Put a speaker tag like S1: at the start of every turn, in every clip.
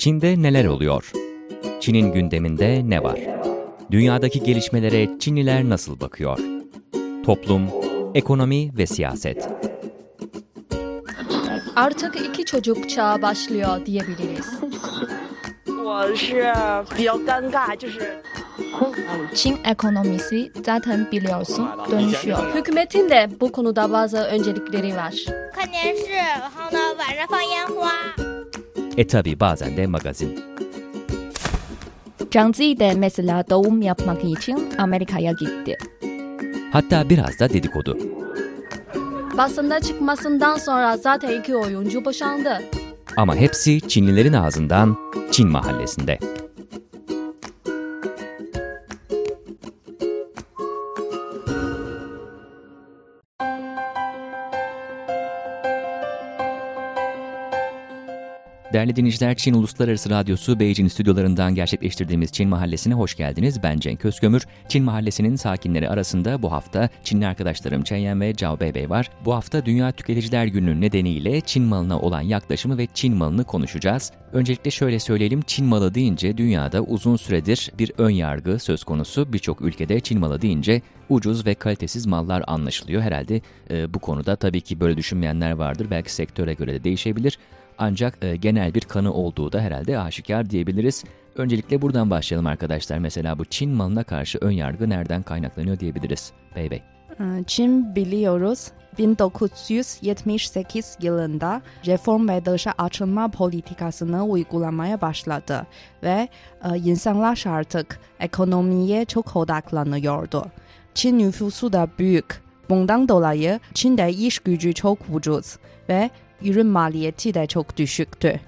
S1: Çin'de neler oluyor? Çin'in gündeminde ne var? Dünyadaki gelişmelere Çinliler nasıl bakıyor? Toplum, ekonomi ve siyaset.
S2: Artık iki çocuk çağı başlıyor diyebiliriz. Çin ekonomisi zaten biliyorsun dönüşüyor. Hükümetin de bu konuda bazı öncelikleri var.
S1: E tabi bazen de magazin.
S2: Zhang Zi de mesela doğum yapmak için Amerika'ya gitti.
S1: Hatta biraz da dedikodu.
S2: Basında çıkmasından sonra zaten iki oyuncu boşandı.
S1: Ama hepsi Çinlilerin ağzından Çin mahallesinde. 'Değerli dinleyiciler, Çin Uluslararası Radyosu Beijing stüdyolarından gerçekleştirdiğimiz Çin Mahallesi'ne hoş geldiniz. Ben Cenk Özkömür. Çin Mahallesi'nin sakinleri arasında bu hafta Çinli arkadaşlarım Chen ve Zhao Beibei var. Bu hafta Dünya Tüketiciler Günü nedeniyle Çin malına olan yaklaşımı ve Çin malını konuşacağız. Öncelikle şöyle söyleyelim, Çin malı deyince dünyada uzun süredir bir ön yargı söz konusu. Birçok ülkede Çin malı deyince ucuz ve kalitesiz mallar anlaşılıyor. Herhalde e, bu konuda tabii ki böyle düşünmeyenler vardır. Belki sektöre göre de değişebilir. Ancak e, genel bir kanı olduğu da herhalde aşikar diyebiliriz. Öncelikle buradan başlayalım arkadaşlar. Mesela bu Çin malına karşı ön yargı nereden kaynaklanıyor diyebiliriz. Bey Bey.
S3: Ee, Çin biliyoruz 1978 yılında reform ve dışa açılma politikasını uygulamaya başladı ve e, insanlar artık ekonomiye çok odaklanıyordu. Çin nüfusu da büyük. Bundan dolayı Çin'de iş gücü çok ucuz ve ürün maliyeti de çok düşüktü.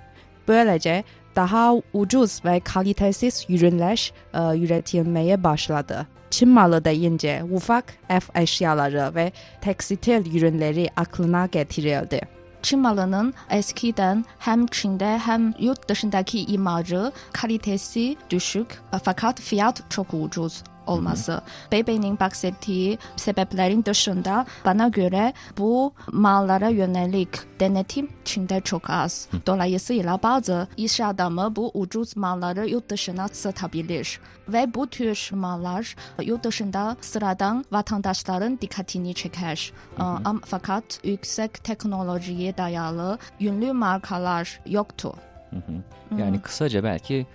S3: Böylece daha ucuz ve kalitesiz ürünler e, üretilmeye başladı. Çin malı deyince ufak ev eşyaları ve tekstil ürünleri aklına getirildi.
S2: Çin malının eskiden hem Çin'de hem yurt dışındaki imajı kalitesi düşük fakat fiyat çok ucuz olması. Bebeğinin bahsettiği sebeplerin dışında bana göre bu mallara yönelik denetim Çin'de çok az. Dolayısıyla bazı iş adamı bu ucuz malları yurt dışına satabilir. Ve bu tür mallar yurt dışında sıradan vatandaşların dikkatini çeker. Ama fakat yüksek teknolojiye dayalı ünlü markalar yoktu.
S1: Hı hı. Yani kısaca belki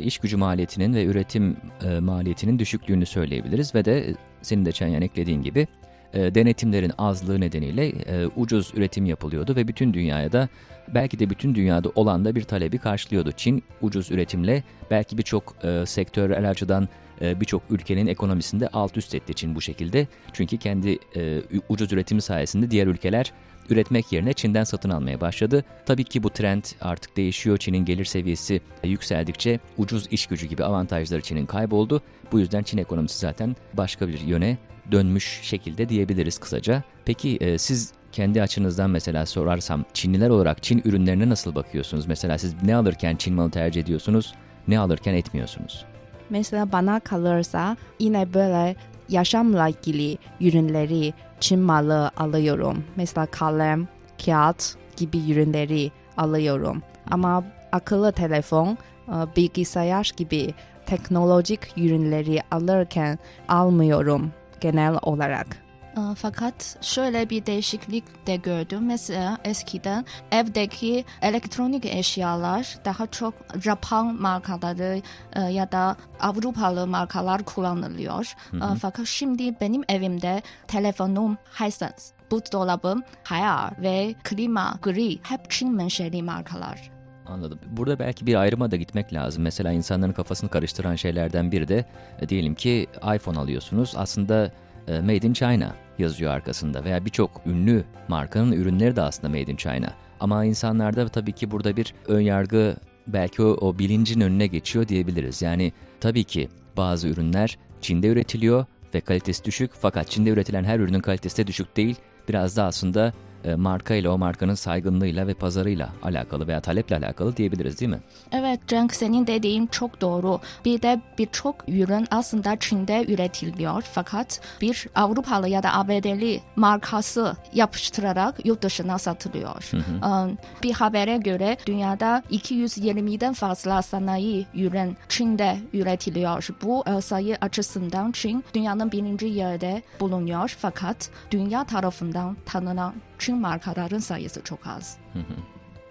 S1: iş gücü maliyetinin ve üretim e, maliyetinin düşüklüğünü söyleyebiliriz ve de e, senin de Çenyan eklediğin gibi e, denetimlerin azlığı nedeniyle e, ucuz üretim yapılıyordu ve bütün dünyaya da belki de bütün dünyada olan da bir talebi karşılıyordu. Çin ucuz üretimle belki birçok e, sektörel açıdan e, birçok ülkenin ekonomisinde alt üst etti Çin bu şekilde. Çünkü kendi e, ucuz üretimi sayesinde diğer ülkeler üretmek yerine Çin'den satın almaya başladı. Tabii ki bu trend artık değişiyor. Çin'in gelir seviyesi yükseldikçe ucuz iş gücü gibi avantajları Çin'in kayboldu. Bu yüzden Çin ekonomisi zaten başka bir yöne dönmüş şekilde diyebiliriz kısaca. Peki e, siz kendi açınızdan mesela sorarsam Çinliler olarak Çin ürünlerine nasıl bakıyorsunuz? Mesela siz ne alırken Çin malı tercih ediyorsunuz, ne alırken etmiyorsunuz?
S3: Mesela bana kalırsa yine böyle yaşamla ilgili ürünleri Çin malı alıyorum. Mesela kalem, kağıt gibi ürünleri alıyorum. Ama akıllı telefon, e, bilgisayar gibi teknolojik ürünleri alırken almıyorum genel olarak.
S2: Ee, Fakat şöyle bir değişiklik de gördüm. Mesela eskiden evdeki elektronik eşyalar daha çok Japon markaları e, ya da Avrupalı markalar kullanılıyor. Ee, Fakat şimdi benim evimde telefonum Hisense, buzdolabım Haier ve klima Gri hep Çin menşeli markalar.
S1: Anladım. Burada belki bir ayrıma da gitmek lazım. Mesela insanların kafasını karıştıran şeylerden biri de e, diyelim ki iPhone alıyorsunuz. Aslında e, Made in China yazıyor arkasında veya birçok ünlü markanın ürünleri de aslında Made in China. Ama insanlarda tabii ki burada bir ön yargı belki o, o bilincin önüne geçiyor diyebiliriz. Yani tabii ki bazı ürünler Çin'de üretiliyor ve kalitesi düşük fakat Çin'de üretilen her ürünün kalitesi de düşük değil. Biraz da aslında e, marka ile o markanın saygınlığıyla ve pazarıyla alakalı veya taleple alakalı diyebiliriz değil mi?
S2: Evet Cenk senin dediğin çok doğru. Bir de birçok ürün aslında Çin'de üretiliyor fakat bir Avrupalı ya da ABD'li markası yapıştırarak yurt dışına satılıyor. Ee, Bir habere göre dünyada 220'den fazla sanayi ürün Çin'de üretiliyor. Bu e, sayı açısından Çin dünyanın birinci yerde bulunuyor fakat dünya tarafından tanınan Çin markaların sayısı çok az.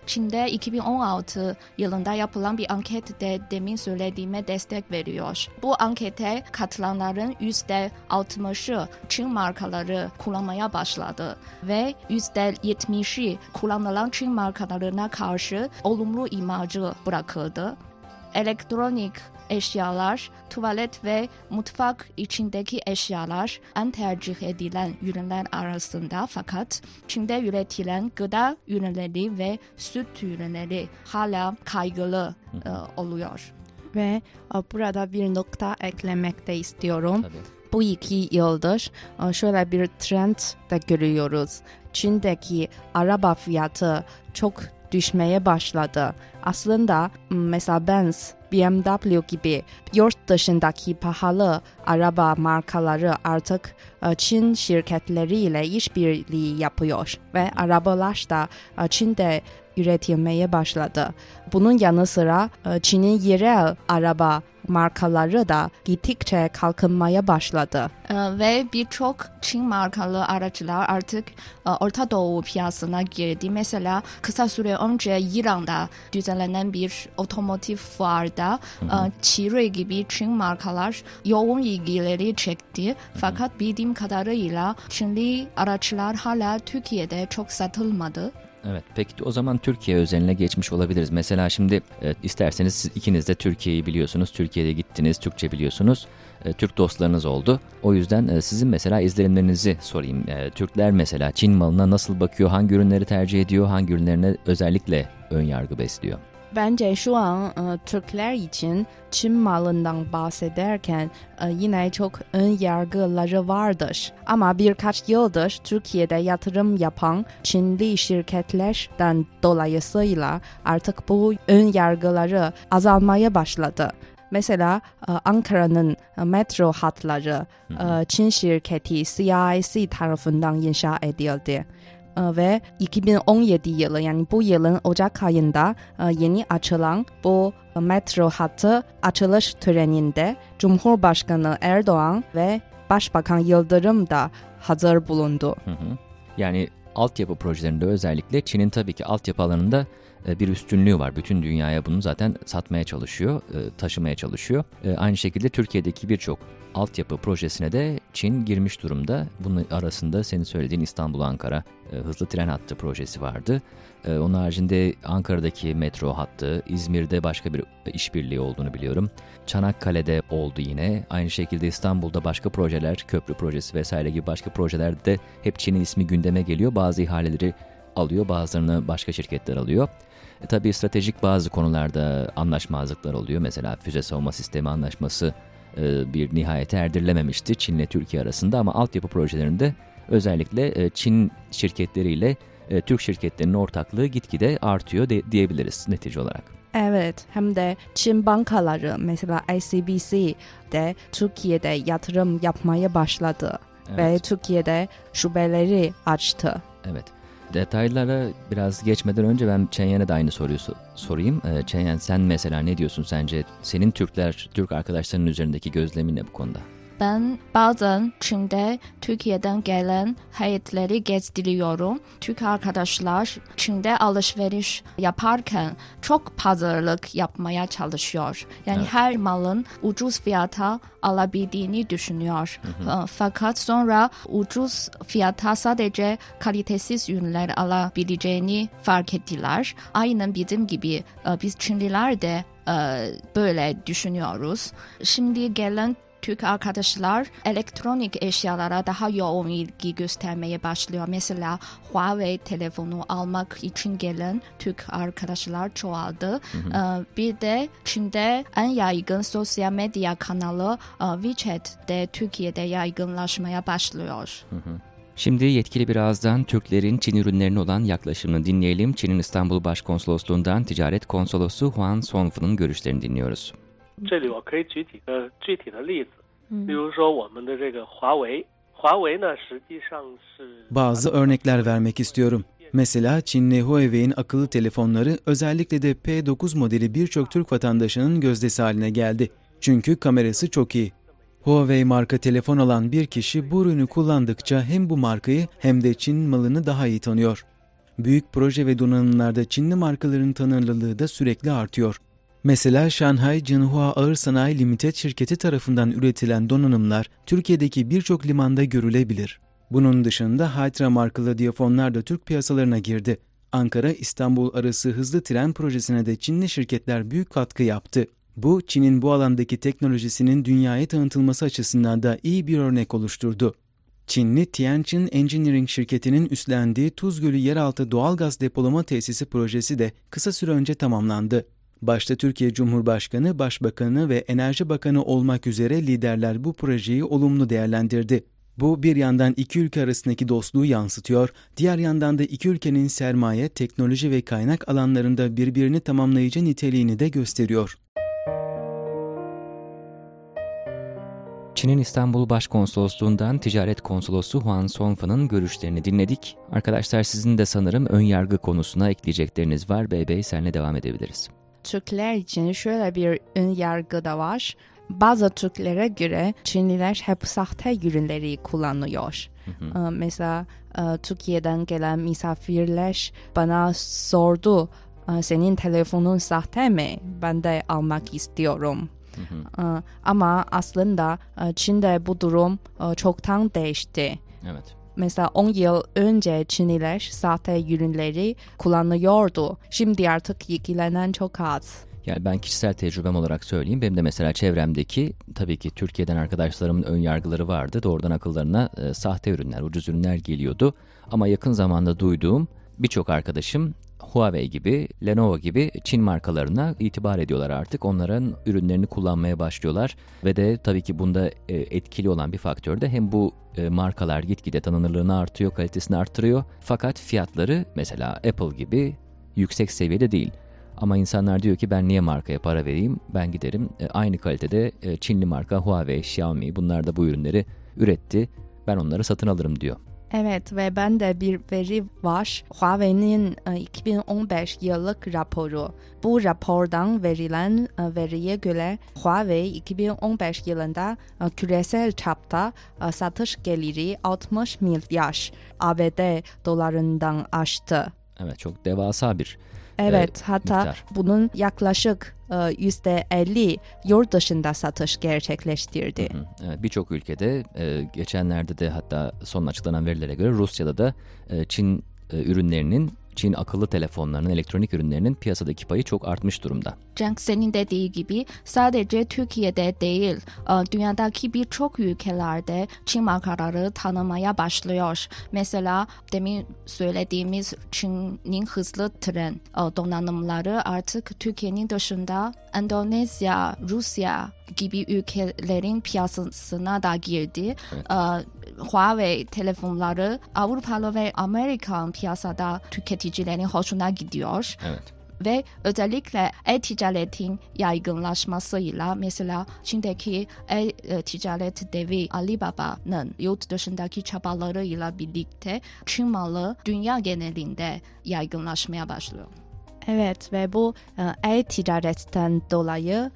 S2: Çin'de 2016 yılında yapılan bir anket de demin söylediğime destek veriyor. Bu ankete katılanların %60'ı Çin markaları kullanmaya başladı ve %70'i kullanılan Çin markalarına karşı olumlu imajı bırakıldı. Elektronik eşyalar, tuvalet ve mutfak içindeki eşyalar en tercih edilen ürünler arasında fakat Çin'de üretilen gıda ürünleri ve süt ürünleri hala kaygılı e, oluyor.
S3: Ve e, burada bir nokta eklemek de istiyorum.
S1: Tabii.
S3: Bu iki yıldır e, şöyle bir trend de görüyoruz. Çin'deki araba fiyatı çok düşmeye başladı. Aslında mesela Benz, BMW gibi yurt dışındaki pahalı araba markaları artık e, Çin şirketleriyle işbirliği yapıyor ve arabalar da e, Çin'de üretilmeye başladı. Bunun yanı sıra e, Çin'in yerel araba markaları da gittikçe kalkınmaya başladı.
S2: E, ve birçok Çin markalı araçlar artık e, Orta Doğu piyasasına girdi. Mesela kısa süre önce İran'da düzenlenen bir otomotiv fuarda Chery gibi Çin markalar yoğun ilgileri çekti. Fakat bildiğim kadarıyla Çinli araçlar hala Türkiye'de çok satılmadı.
S1: Evet peki o zaman Türkiye özeline geçmiş olabiliriz. Mesela şimdi e, isterseniz siz ikiniz de Türkiye'yi biliyorsunuz. Türkiye'de gittiniz, Türkçe biliyorsunuz. E, Türk dostlarınız oldu. O yüzden e, sizin mesela izlenimlerinizi sorayım. E, Türkler mesela Çin malına nasıl bakıyor, hangi ürünleri tercih ediyor, hangi ürünlerine özellikle ön yargı besliyor?
S3: Bence şu an e, Türkler için Çin malından bahsederken e, yine çok ön yargıları vardır. Ama birkaç yıldır Türkiye'de yatırım yapan Çinli şirketlerden dolayısıyla artık bu ön yargıları azalmaya başladı. Mesela e, Ankara'nın e, metro hatları e, Çin şirketi CIC tarafından inşa edildi. Ve 2017 yılı yani bu yılın Ocak ayında yeni açılan bu metro hattı açılış töreninde Cumhurbaşkanı Erdoğan ve Başbakan Yıldırım da hazır bulundu.
S1: Hı hı. Yani altyapı projelerinde özellikle Çin'in tabii ki altyapı alanında e, bir üstünlüğü var. Bütün dünyaya bunu zaten satmaya çalışıyor, e, taşımaya çalışıyor. E, Aynı şekilde Türkiye'deki birçok altyapı projesine de Çin girmiş durumda. Bunun arasında senin söylediğin İstanbul-Ankara e, hızlı tren hattı projesi vardı. E, Onun haricinde Ankara'daki metro hattı, İzmir'de başka bir işbirliği olduğunu biliyorum. Çanakkale'de oldu yine. Aynı şekilde İstanbul'da başka projeler, köprü projesi vesaire gibi başka projelerde hep Çin'in ismi gündeme geliyor. Bazı ihaleleri alıyor, bazılarını başka şirketler alıyor. E, tabii stratejik bazı konularda anlaşmazlıklar oluyor. Mesela füze savunma sistemi anlaşması e, bir nihayete erdirilememişti Çin ile Türkiye arasında ama altyapı projelerinde özellikle e, Çin şirketleriyle e, Türk şirketlerinin ortaklığı gitgide artıyor de, diyebiliriz netice olarak.
S3: Evet, hem de Çin bankaları mesela ICBC de Türkiye'de yatırım yapmaya başladı ve
S1: Evet.
S3: Türkiye'de şubeleri açtı.
S1: Evet. Detaylara biraz geçmeden önce ben Çenyen'e de aynı soruyu so- sorayım. Çenyen sen mesela ne diyorsun sence? Senin Türkler, Türk arkadaşlarının üzerindeki gözlemin ne bu konuda?
S2: Ben bazen Çin'de Türkiye'den gelen heyetleri gezdiriyorum. Türk arkadaşlar Çin'de alışveriş yaparken çok pazarlık yapmaya çalışıyor. Yani
S1: Evet.
S2: her malın ucuz fiyata alabildiğini düşünüyor. Ee, Fakat sonra ucuz fiyata sadece kalitesiz ürünler alabileceğini fark ettiler. Aynen bizim gibi e, biz Çinliler de e, böyle düşünüyoruz. Şimdi gelen Türk arkadaşlar elektronik eşyalara daha yoğun ilgi göstermeye başlıyor. Mesela Huawei telefonu almak için gelen Türk arkadaşlar çoğaldı. Ee, Bir de Çin'de en yaygın sosyal medya kanalı e, WeChat de Türkiye'de yaygınlaşmaya başlıyor.
S1: Şimdi yetkili bir ağızdan Türklerin Çin ürünlerine olan yaklaşımını dinleyelim. Çin'in İstanbul Başkonsolosluğundan Ticaret Konsolosu Huan Songfu'nun görüşlerini dinliyoruz.
S4: 这里我可以举几个具体的例子，比如说我们的这个华为，华为呢实际上是
S5: Bazı örnekler vermek istiyorum. Mesela Çinli Huawei'in akıllı telefonları özellikle de P9 modeli birçok Türk vatandaşının gözdesi haline geldi. Çünkü kamerası çok iyi. Huawei marka telefon alan bir kişi bu ürünü kullandıkça hem bu markayı hem de Çin malını daha iyi tanıyor. Büyük proje ve donanımlarda Çinli markaların tanınırlığı da sürekli artıyor. Mesela Shanghai Jinhua Ağır Sanayi Limited şirketi tarafından üretilen donanımlar Türkiye'deki birçok limanda görülebilir. Bunun dışında Hydra markalı diyafonlar da Türk piyasalarına girdi. Ankara-İstanbul arası hızlı tren projesine de Çinli şirketler büyük katkı yaptı. Bu, Çin'in bu alandaki teknolojisinin dünyaya tanıtılması açısından da iyi bir örnek oluşturdu. Çinli Tianjin Engineering şirketinin üstlendiği Tuz Gölü yeraltı doğalgaz depolama tesisi projesi de kısa süre önce tamamlandı. Başta Türkiye Cumhurbaşkanı, Başbakanı ve Enerji Bakanı olmak üzere liderler bu projeyi olumlu değerlendirdi. Bu bir yandan iki ülke arasındaki dostluğu yansıtıyor, diğer yandan da iki ülkenin sermaye, teknoloji ve kaynak alanlarında birbirini tamamlayıcı niteliğini de gösteriyor.
S1: Çin'in İstanbul Başkonsolosluğundan Ticaret Konsolosu Huan Songfu'nun görüşlerini dinledik. Arkadaşlar sizin de sanırım ön yargı konusuna ekleyecekleriniz var. Beybey senle devam edebiliriz.
S3: Türkler için şöyle bir ön yargı da var. Bazı Türklere göre Çinliler hep sahte ürünleri kullanıyor. Ee, Mesela e, Türkiye'den gelen misafirler bana sordu. "E, Senin telefonun sahte mi? Ben de almak istiyorum. Ee, Ama aslında e, Çin'de bu durum çoktan değişti.
S1: Evet.
S3: Mesela 10 yıl önce Çinliler sahte ürünleri kullanıyordu. Şimdi artık ilgilenen çok az.
S1: Yani ben kişisel tecrübem olarak söyleyeyim. Benim de mesela çevremdeki tabii ki Türkiye'den arkadaşlarımın ön yargıları vardı. Doğrudan akıllarına e, sahte ürünler, ucuz ürünler geliyordu. Ama yakın zamanda duyduğum birçok arkadaşım Huawei gibi, Lenovo gibi Çin markalarına itibar ediyorlar artık. Onların ürünlerini kullanmaya başlıyorlar. Ve de tabii ki bunda e, etkili olan bir faktör de hem bu e, markalar gitgide tanınırlığını artıyor, kalitesini artırıyor. Fakat fiyatları mesela Apple gibi yüksek seviyede değil. Ama insanlar diyor ki ben niye markaya para vereyim? Ben giderim e, aynı kalitede Çinli marka Huawei, Xiaomi bunlar da bu ürünleri üretti. Ben onları satın alırım diyor.
S3: Evet ve ben de bir veri var. Huawei'nin e, 2015 yıllık raporu. Bu rapordan verilen e, veriye göre Huawei 2015 yılında e, küresel çapta e, satış geliri 60 milyar ABD dolarından aştı.
S1: Evet çok devasa bir
S3: Evet,
S1: e,
S3: hatta
S1: miktar.
S3: bunun yaklaşık e, %50 yurt dışında satış gerçekleştirdi.
S1: Hı, Evet, birçok ülkede e, geçenlerde de hatta son açıklanan verilere göre Rusya'da da e, Çin e, ürünlerinin, Çin akıllı telefonlarının, elektronik ürünlerinin piyasadaki payı çok artmış durumda.
S2: Cenk senin dediği gibi sadece Türkiye'de değil, e, dünyadaki birçok ülkelerde Çin markaları tanımaya başlıyor. Mesela demin söylediğimiz Çin'in hızlı tren e, donanımları artık Türkiye'nin dışında Endonezya, Rusya gibi ülkelerin piyasasına da girdi.
S1: Evet.
S2: E, Huawei telefonları Avrupalı ve Amerikan piyasada tüketicilerin hoşuna gidiyor
S1: Evet.
S2: ve özellikle e-ticaretin yaygınlaşmasıyla mesela Çin'deki e-ticaret devi Alibaba'nın yurt dışındaki çabalarıyla birlikte Çin malı dünya genelinde yaygınlaşmaya başlıyor.
S3: Evet ve bu e, e-ticaretten dolayı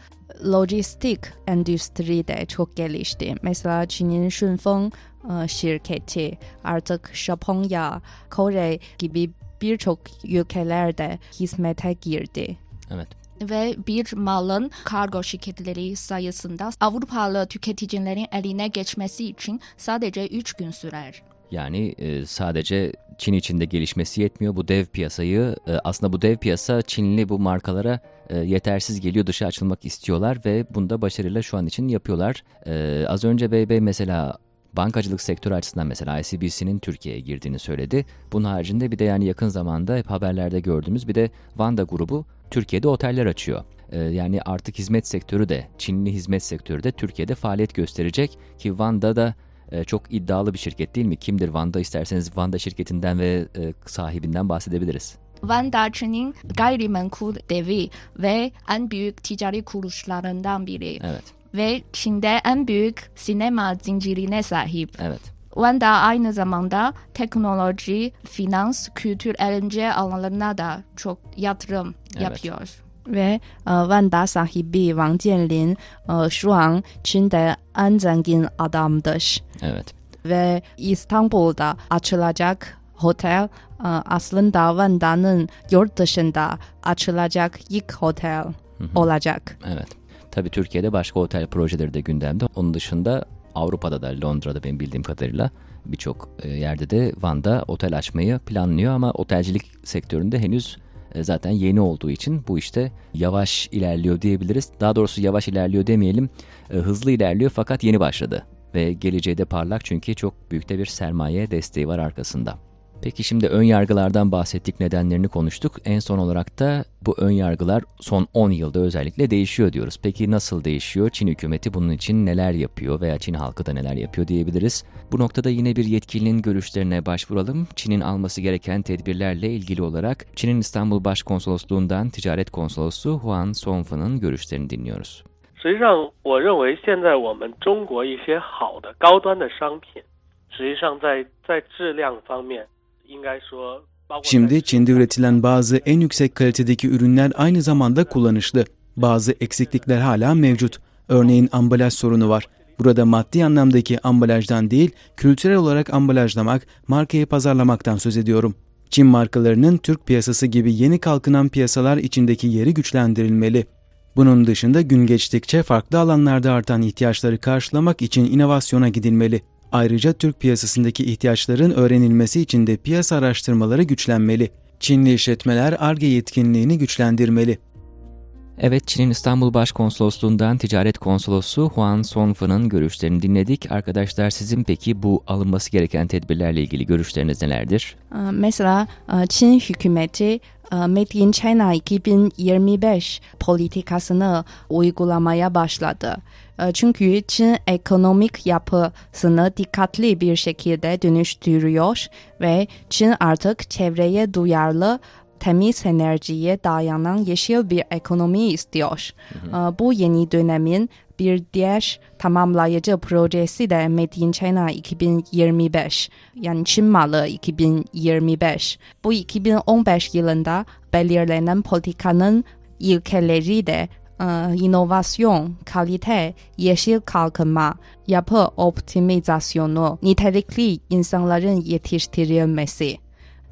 S3: lojistik endüstri de çok gelişti. Mesela Çin'in Shunfeng e, şirketi artık Japonya, Kore gibi birçok ülkelerde hizmete girdi.
S1: Evet.
S2: Ve bir malın kargo şirketleri sayısında Avrupalı tüketicilerin eline geçmesi için sadece 3 gün sürer.
S1: Yani e, sadece Çin içinde gelişmesi yetmiyor. Bu dev piyasayı e, aslında bu dev piyasa Çinli bu markalara e, yetersiz geliyor. Dışa açılmak istiyorlar ve bunda başarıyla şu an için yapıyorlar. E, az önce BB mesela bankacılık sektörü açısından mesela ICBC'nin Türkiye'ye girdiğini söyledi. Bunun haricinde bir de yani yakın zamanda hep haberlerde gördüğümüz bir de Vanda grubu Türkiye'de oteller açıyor. E, yani artık hizmet sektörü de Çinli hizmet sektörü de Türkiye'de faaliyet gösterecek ki Vanda da e, çok iddialı bir şirket değil mi? Kimdir Vanda? İsterseniz Vanda şirketinden ve e, sahibinden bahsedebiliriz.
S2: Vanda Çin'in gayrimenkul devi ve en büyük ticari kuruluşlarından biri.
S1: Evet.
S2: Ve Çin'de en büyük sinema zincirine sahip.
S1: Evet.
S2: Wanda aynı zamanda teknoloji, finans, kültür, eğlence alanlarına da çok yatırım
S1: Evet.
S2: yapıyor.
S3: Ve e, Vanda sahibi Wang Jianlin e, şu an Çin'de en zengin adamdır.
S1: Evet.
S3: Ve İstanbul'da açılacak otel e, aslında Vanda'nın yurt dışında açılacak ilk otel olacak.
S1: Evet. Tabii Türkiye'de başka otel projeleri de gündemde. Onun dışında Avrupa'da da Londra'da benim bildiğim kadarıyla birçok e, yerde de Van'da otel açmayı planlıyor ama otelcilik sektöründe henüz e, zaten yeni olduğu için bu işte yavaş ilerliyor diyebiliriz. Daha doğrusu yavaş ilerliyor demeyelim. e, Hızlı ilerliyor fakat yeni başladı ve geleceği de parlak çünkü çok büyük de bir sermaye desteği var arkasında. Peki şimdi ön yargılardan bahsettik, nedenlerini konuştuk. En son olarak da bu ön yargılar son 10 yılda özellikle değişiyor diyoruz. Peki nasıl değişiyor? Çin hükümeti bunun için neler yapıyor veya Çin halkı da neler yapıyor diyebiliriz. Bu noktada yine bir yetkilinin görüşlerine başvuralım. Çin'in alması gereken tedbirlerle ilgili olarak Çin'in İstanbul Başkonsolosluğundan Ticaret Konsolosu Huan Songfen'in görüşlerini dinliyoruz.
S4: 实际上，我认为现在我们中国一些好的高端的商品，实际上在在质量方面，应该说，包括在
S5: Şimdi Çin'de üretilen bazı en yüksek kalitedeki ürünler aynı zamanda kullanışlı. Bazı eksiklikler hala mevcut. Örneğin ambalaj sorunu var. Burada maddi anlamdaki ambalajdan değil, kültürel olarak ambalajlamak, markayı pazarlamaktan söz ediyorum. Çin markalarının Türk piyasası gibi yeni kalkınan piyasalar içindeki yeri güçlendirilmeli. Bunun dışında gün geçtikçe farklı alanlarda artan ihtiyaçları karşılamak için inovasyona gidilmeli. Ayrıca Türk piyasasındaki ihtiyaçların öğrenilmesi için de piyasa araştırmaları güçlenmeli. Çinli işletmeler ARGE yetkinliğini güçlendirmeli.
S1: Evet, Çin'in İstanbul Başkonsolosluğundan Ticaret Konsolosu Huan Songfen'in görüşlerini dinledik. Arkadaşlar sizin peki bu alınması gereken tedbirlerle ilgili görüşleriniz nelerdir?
S3: E, Mesela e, Çin hükümeti e, Made in China 2025 politikasını uygulamaya başladı. E, Çünkü Çin ekonomik yapısını dikkatli bir şekilde dönüştürüyor ve Çin artık çevreye duyarlı temiz enerjiye dayanan yeşil bir ekonomi istiyor. E, Bu yeni dönemin bir diğer tamamlayıcı projesi de Made in China 2025 yani Çin malı 2025. Bu 2015 yılında belirlenen politikanın ilkeleri de e, inovasyon, kalite, yeşil kalkınma, yapı optimizasyonu, nitelikli insanların yetiştirilmesi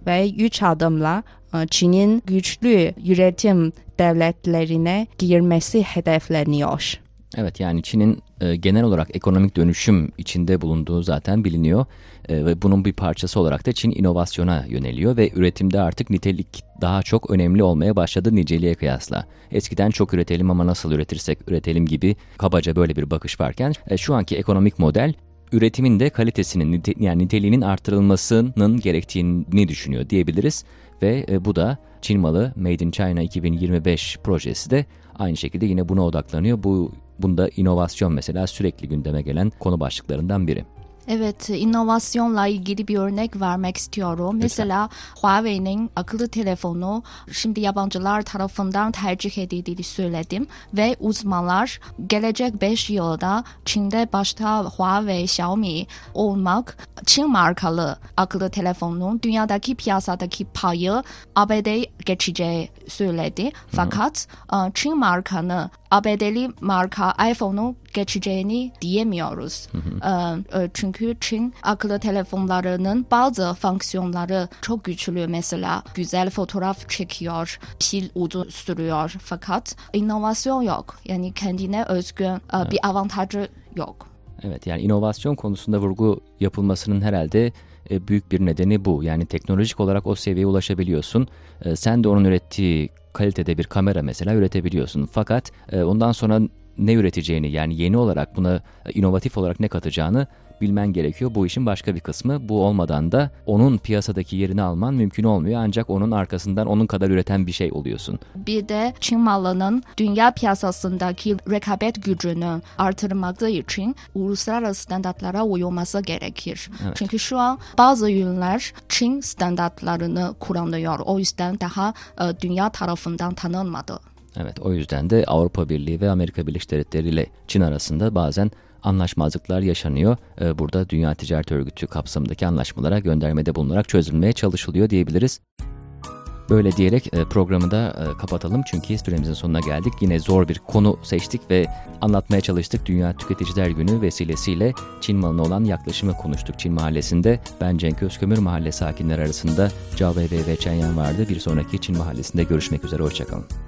S3: ve üç adımla Çin'in güçlü üretim devletlerine girmesi hedefleniyor.
S1: Evet yani Çin'in e, genel olarak ekonomik dönüşüm içinde bulunduğu zaten biliniyor E, ve bunun bir parçası olarak da Çin inovasyona yöneliyor ve üretimde artık nitelik daha çok önemli olmaya başladı niceliğe kıyasla. Eskiden çok üretelim ama nasıl üretirsek üretelim gibi kabaca böyle bir bakış varken e, şu anki ekonomik model üretimin de kalitesinin yani niteliğinin artırılmasının gerektiğini düşünüyor diyebiliriz ve e, bu da Çin malı Made in China 2025 projesi de aynı şekilde yine buna odaklanıyor. Bu bunda inovasyon mesela sürekli gündeme gelen konu başlıklarından biri.
S2: Evet, inovasyonla ilgili bir örnek vermek istiyorum. Mesela Huawei'nin akıllı telefonu şimdi yabancılar tarafından tercih edildiğini söyledim ve uzmanlar gelecek 5 yılda Çin'de başta Huawei, Xiaomi olmak Çin markalı akıllı telefonun dünyadaki piyasadaki payı ABD geçeceği söyledi. Fakat e, Çin markanı ABD'li marka iPhone'u geçeceğini diyemiyoruz. Ee, e, çünkü Çin akıllı telefonlarının bazı fonksiyonları çok güçlü. Mesela güzel fotoğraf çekiyor, pil uzun sürüyor. Fakat inovasyon yok. Yani kendine özgün e, bir avantajı yok.
S1: Evet yani inovasyon konusunda vurgu yapılmasının herhalde e, büyük bir nedeni bu. Yani teknolojik olarak o seviyeye ulaşabiliyorsun. E, sen de onun ürettiği kalitede bir kamera mesela üretebiliyorsun. Fakat e, ondan sonra ne üreteceğini yani yeni olarak buna inovatif olarak ne katacağını bilmen gerekiyor. Bu işin başka bir kısmı. Bu olmadan da onun piyasadaki yerini alman mümkün olmuyor. Ancak onun arkasından onun kadar üreten bir şey oluyorsun.
S2: Bir de Çin malının dünya piyasasındaki rekabet gücünü artırmak için uluslararası standartlara uyulması gerekir.
S1: Evet.
S2: Çünkü şu an bazı ürünler Çin standartlarını kullanıyor. O yüzden daha e, dünya tarafından tanınmadı.
S1: Evet o yüzden de Avrupa Birliği ve Amerika Birleşik Devletleri ile Çin arasında bazen anlaşmazlıklar yaşanıyor. Ee, Burada Dünya Ticaret Örgütü kapsamındaki anlaşmalara göndermede bulunarak çözülmeye çalışılıyor diyebiliriz. Böyle diyerek e, programı da e, kapatalım çünkü süremizin sonuna geldik. Yine zor bir konu seçtik ve anlatmaya çalıştık. Dünya Tüketiciler Günü vesilesiyle Çin malına olan yaklaşımı konuştuk Çin Mahallesi'nde. Ben Cenk Özkömür mahalle sakinleri arasında Cao ve Chen Yan vardı. Bir sonraki Çin Mahallesi'nde görüşmek üzere. Hoşçakalın.